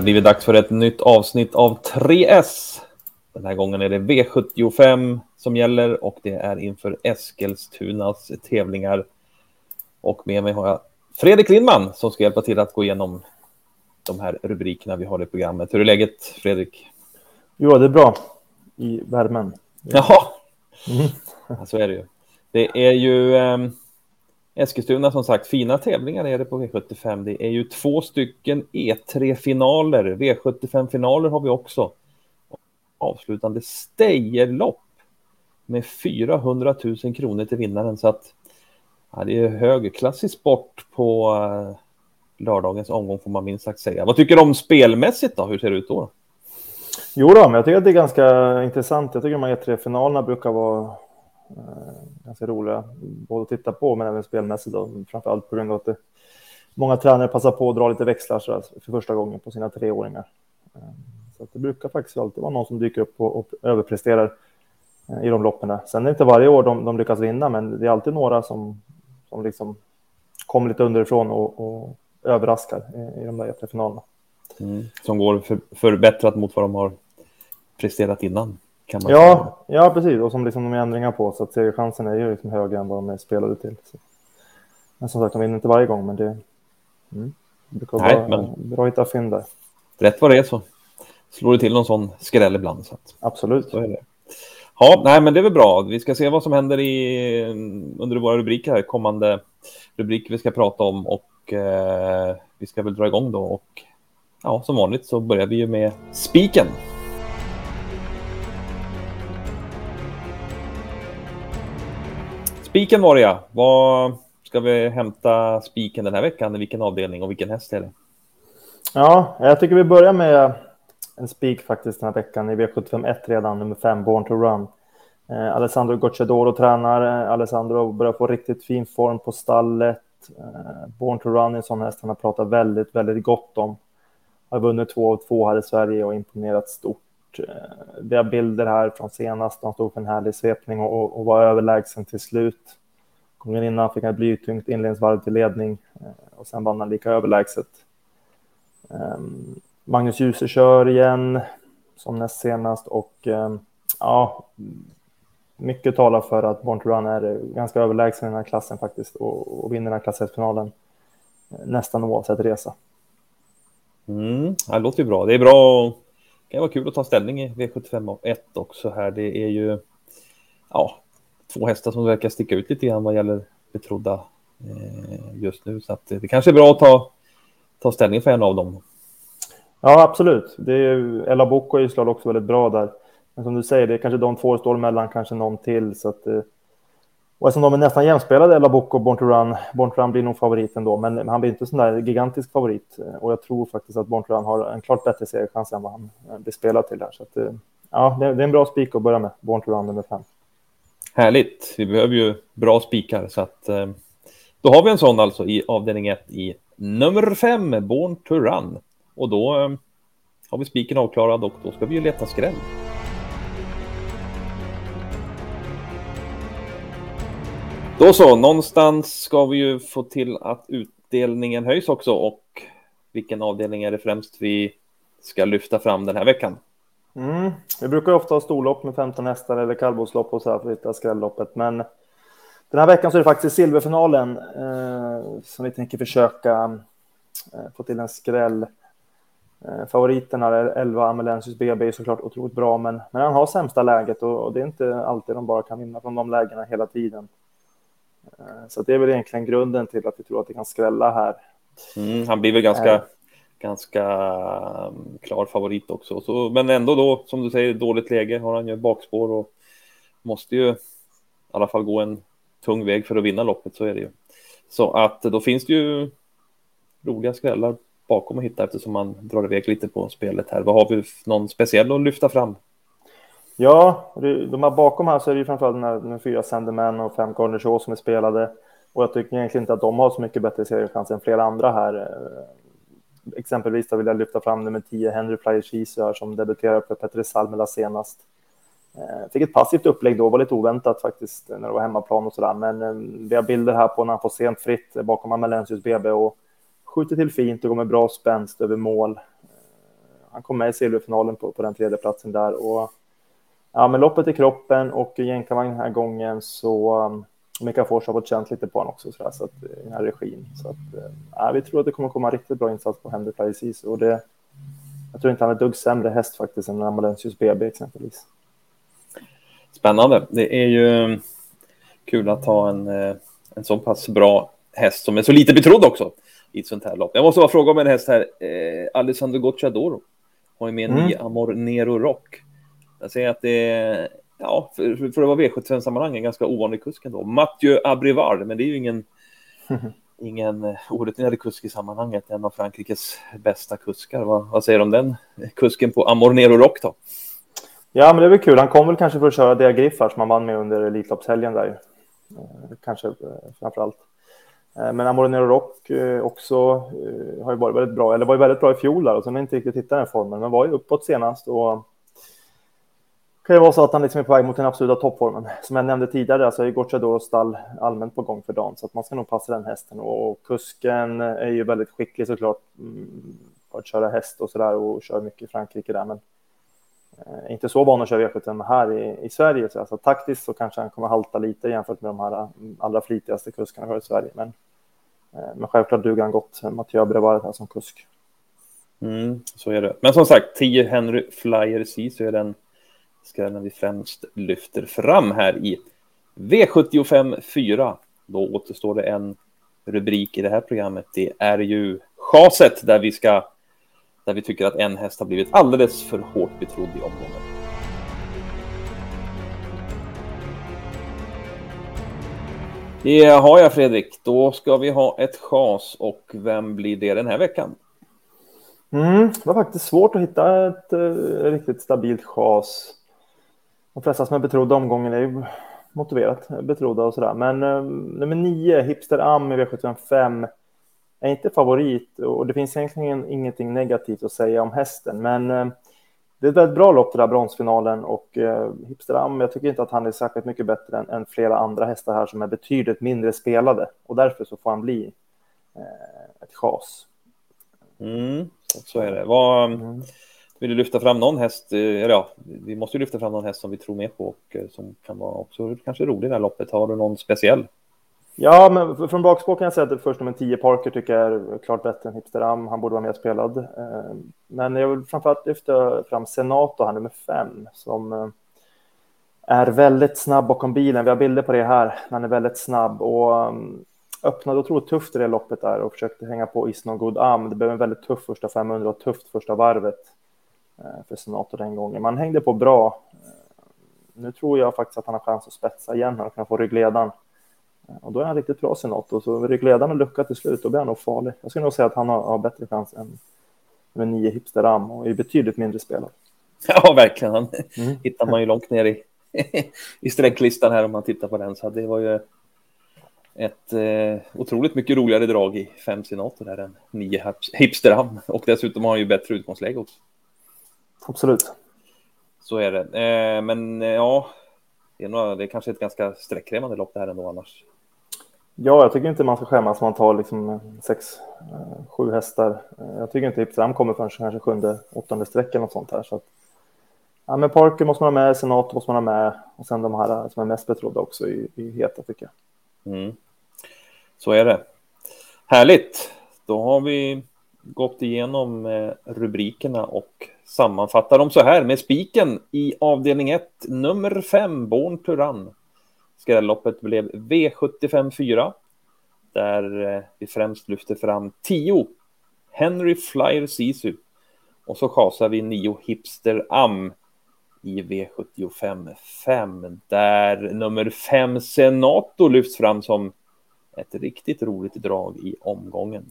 Det har blivit dags för ett nytt avsnitt av 3S. Den här gången är det V75 som gäller och det är inför Eskilstunas tävlingar. Och med mig har jag Fredrik Lindman som ska hjälpa till att gå igenom de här rubrikerna vi har i programmet. Hur är läget Fredrik? Jo, det är bra i värmen. Jaha, mm. ja, så är det ju. Det är ju eh, Eskilstuna som sagt, fina tävlingar är det på V75. Det är ju två stycken E3-finaler. V75-finaler har vi också. Avslutande Stejerlopp med 400 000 kronor till vinnaren. Så att ja, det är högklassig sport på uh, lördagens omgång får man minst sagt säga. Vad tycker du om spelmässigt då? Hur ser det ut då? Jo då, men jag tycker att det är ganska intressant. Jag tycker att de här E3-finalerna brukar vara Eh, ganska roliga både att titta på men även spelmässigt. framför Framförallt på grund av att det, många tränare passar på att dra lite växlar så för första gången på sina treåringar. Eh, så det brukar faktiskt alltid vara någon som dyker upp och, och överpresterar eh, i de loppen. Sen är det inte varje år de, de lyckas vinna, men det är alltid några som, som liksom kommer lite underifrån och, och överraskar i, i de där jättefinalerna. Mm. Som går för, förbättrat mot vad de har presterat innan. Kan man ja, ja, precis. Och som liksom de är ändringar på. Så att segerchansen är ju liksom högre än vad de är spelade till. Så. Men som sagt, de vinner inte varje gång. Men det, mm, det brukar Nej, vara men... bra att hitta fynd där. Rätt vad det är så slår det till någon sån skräll ibland. Så att... Absolut. Så är det. Ja, nej, men det är väl bra. Vi ska se vad som händer i, under våra rubriker här, kommande rubriker vi ska prata om och eh, vi ska väl dra igång då och ja, som vanligt så börjar vi ju med spiken. Spiken var det ja. Vad ska vi hämta spiken den här veckan? Vilken avdelning och vilken häst är det? Ja, jag tycker vi börjar med en spik faktiskt den här veckan i V751 redan, nummer fem, Born to Run. Eh, Alessandro Gocciadoro tränar. Eh, Alessandro börjar få riktigt fin form på stallet. Eh, Born to Run är en sån häst han har pratat väldigt, väldigt gott om. Har vunnit två av två här i Sverige och imponerat stort. Eh, vi har bilder här från senast. Han stod för en härlig svepning och, och var överlägsen till slut. Gången innan fick han ett blytungt inledningsvarv till ledning eh, och sen vann han lika överlägset. Ehm, Magnus Djuse kör igen som näst senast och ehm, ja, mycket talar för att Born to Run är ganska överlägsen i den här klassen faktiskt och, och vinner den här klass 1-finalen eh, nästan oavsett resa. Mm, det låter ju bra. Det är bra kan vara kul att ta ställning i V75 1 också här. Det är ju ja, två hästar som verkar sticka ut lite grann vad gäller betrodda eh, just nu. Så att det kanske är bra att ta, ta ställning för en av dem. Ja, absolut. Det är, Ella Bocco ju också väldigt bra där. Men som du säger, det är kanske de två står mellan, kanske någon till. Så att, eh, och eftersom de är nästan jämspelade, Ella och Born to Run, Born to Run blir nog favoriten då, men han blir inte sån där gigantisk favorit. Eh, och jag tror faktiskt att Born to Run har en klart bättre seriechans än vad han eh, blir spelad till här. Så att, eh, ja, det är en bra spik att börja med, Born to Run nummer fem. Härligt. Vi behöver ju bra spikar, så att då har vi en sån alltså i avdelning 1 i nummer 5, Born to Run. Och då har vi spiken avklarad och då ska vi ju leta skräll. Då så, någonstans ska vi ju få till att utdelningen höjs också och vilken avdelning är det främst vi ska lyfta fram den här veckan? Mm. Vi brukar ofta ha storlopp med 15 hästar eller kallblodslopp och så här för att hitta skrälloppet, men den här veckan så är det faktiskt silverfinalen eh, som vi tänker försöka eh, få till en skräll. Eh, favoriterna är 11 Amelensis BB är såklart otroligt bra, men, men han har sämsta läget och, och, det är inte alltid de bara kan vinna från de lägena hela tiden. Eh, så det är väl egentligen grunden till att vi tror att det kan skrälla här. Mm, han blir väl ganska, äh. ganska um, klar favorit också. Så, men ändå då, som du säger, dåligt läge har han ju bakspår och måste ju i alla fall gå en tung väg för att vinna loppet, så är det ju. Så att då finns det ju roliga skrällar bakom att hitta eftersom man drar iväg lite på spelet här. Vad har vi någon speciell att lyfta fram? Ja, de här bakom här så är det ju framförallt den här med fyra Sandeman och fem Corner Show som är spelade. Och jag tycker egentligen inte att de har så mycket bättre seriechans än flera andra här. Eh, exempelvis då vill jag lyfta fram nummer 10, Henry Flyer Cheese som debuterade för Petri Salmela senast. Eh, fick ett passivt upplägg då, var lite oväntat faktiskt när det var hemmaplan och sådär. Men eh, vi har bilder här på när han får sent fritt bakom Amalensius BB och skjuter till fint och går med bra spänst över mål. han kom med i silverfinalen på, på den tredje platsen där. Och, ja, men loppet i kroppen och jänkarvagn den här gången så um, Mikael Fors har fått känt lite på honom också så, där, så att, i den här regin. Så att, ja, vi tror att det kommer komma riktigt bra insats på Henry Fly och det jag tror inte han är dugg sämre häst faktiskt än Amalensius BB exempelvis. Spännande. Det är ju kul att ha en, eh, en så pass bra häst som är så lite betrodd också i ett sånt här lopp. Jag måste bara fråga om en häst här. Eh, Alessandro Gocciadoro har ju med mm. Amor Nero Rock. Jag säger att det är, ja, för, för att vara V75-sammanhang, en ganska ovanlig kusk ändå. Mathieu Abrivard, men det är ju ingen ingen eh, orutinerad kusk i sammanhanget, en av Frankrikes bästa kuskar. Vad, vad säger du om den kusken på Amornero Rock då? Ja, men det är väl kul. Han kom väl kanske för att köra Dea Griffar som han vann med under Elitloppshelgen där. Eh, kanske eh, framför allt. Men Amornero Rock också har ju varit väldigt bra, eller var ju väldigt bra i fjol där och sen har inte riktigt hittat den formen, men var ju uppåt senast och kan ju vara så att han liksom är på väg mot den absoluta toppformen. Som jag nämnde tidigare, alltså är Gocciadoro stall allmänt på gång för dagen, så att man ska nog passa den hästen. Och kusken är ju väldigt skicklig såklart på att köra häst och så där och kör mycket i Frankrike där, men eh, inte så van att köra e V75 här i, i Sverige. Så alltså, taktiskt så kanske han kommer halta lite jämfört med de här mm, allra flitigaste kuskarna vi har i Sverige. Men, eh, men självklart duger han gott, Mathieu Brevard här som kusk. Mm, så är det. Men som sagt, 10 Henry Flyer C så är den skrällen vi främst lyfter fram här i V75 4. Då återstår det en rubrik i det här programmet. Det är ju chaset där vi ska där vi tycker att en häst har blivit alldeles för hårt betrodd i omgången. Det har jag Fredrik. Då ska vi ha ett chas och vem blir det den här veckan? Mm, det var faktiskt svårt att hitta ett uh, riktigt stabilt chas de flesta som är betrodda omgången är ju motiverat betrodda och sådär. Men uh, nummer nio, Hipster Am i V755, är inte favorit och det finns egentligen ingenting negativt att säga om hästen. Men uh, det är ett väldigt bra lopp det där bronsfinalen och uh, Hipster Am, jag tycker inte att han är särskilt mycket bättre än, än, flera andra hästar här som är betydligt mindre spelade och därför så får han bli ett chas. Mm, så är det. Vad, mm. Vill du lyfta fram någon häst? Eh, eller ja, vi måste ju lyfta fram någon häst som vi tror mer på och eh, som kan vara också kanske rolig i det här loppet. Har du någon speciell? Ja, men från bakspår kan jag säga att först nummer 10 Parker tycker jag är klart bättre än Hipsteram. Han borde vara mer spelad. Eh, men jag vill framförallt lyfta fram Senato, han nummer 5, som är väldigt snabb bakom bilen. Vi har bilder på det här. Han är väldigt snabb och öppnade otroligt tufft i det loppet där och försökte hänga på Is No God Am. Det blev en väldigt tuff första 500 och tufft första varvet. Eh, för Senator den gången. Man hängde på bra. Eh, nu tror jag faktiskt att han har chans att spetsa igen och kan få ryggledan. Eh, och då är han riktigt bra Senator, så ryggledan och lucka till slut, då blir han nog farlig. Jag skulle nog säga att han har, har bättre chans än med nio Hipster Am och är betydligt mindre spelad. Ja, verkligen. Han mm. hittar man ju långt ner i, i sträcklistan här om man tittar på den. Så det var ju ett eh, otroligt mycket roligare drag i fem senator där än nio hipsterham. Och dessutom har han ju bättre utgångsläge också. Absolut. Så är det. Eh, men eh, ja, det är, nog, det är kanske ett ganska sträckkrävande lopp det här ändå annars. Ja, jag tycker inte man ska skämmas om man tar liksom sex, eh, sju hästar. Eh, jag tycker inte Ipsam kommer förrän kanske sjunde, åttonde streck eller något sånt här. Så att, ja, men Parker måste man ha med, Senat måste man ha med och sen de här som är mest betrodda också är, är heta tycker jag. Mm. Så är det. Härligt. Då har vi gått igenom eh, rubrikerna och sammanfattar dem så här med spiken i avdelning 1, nummer 5, Born to Run. Skrälloppet blev V75 4, där eh, vi främst lyfter fram 10 Henry Flyer Sisu och så chasar vi 9 Hipster Am i V75 5, där nummer 5 Senato lyfts fram som ett riktigt roligt drag i omgången.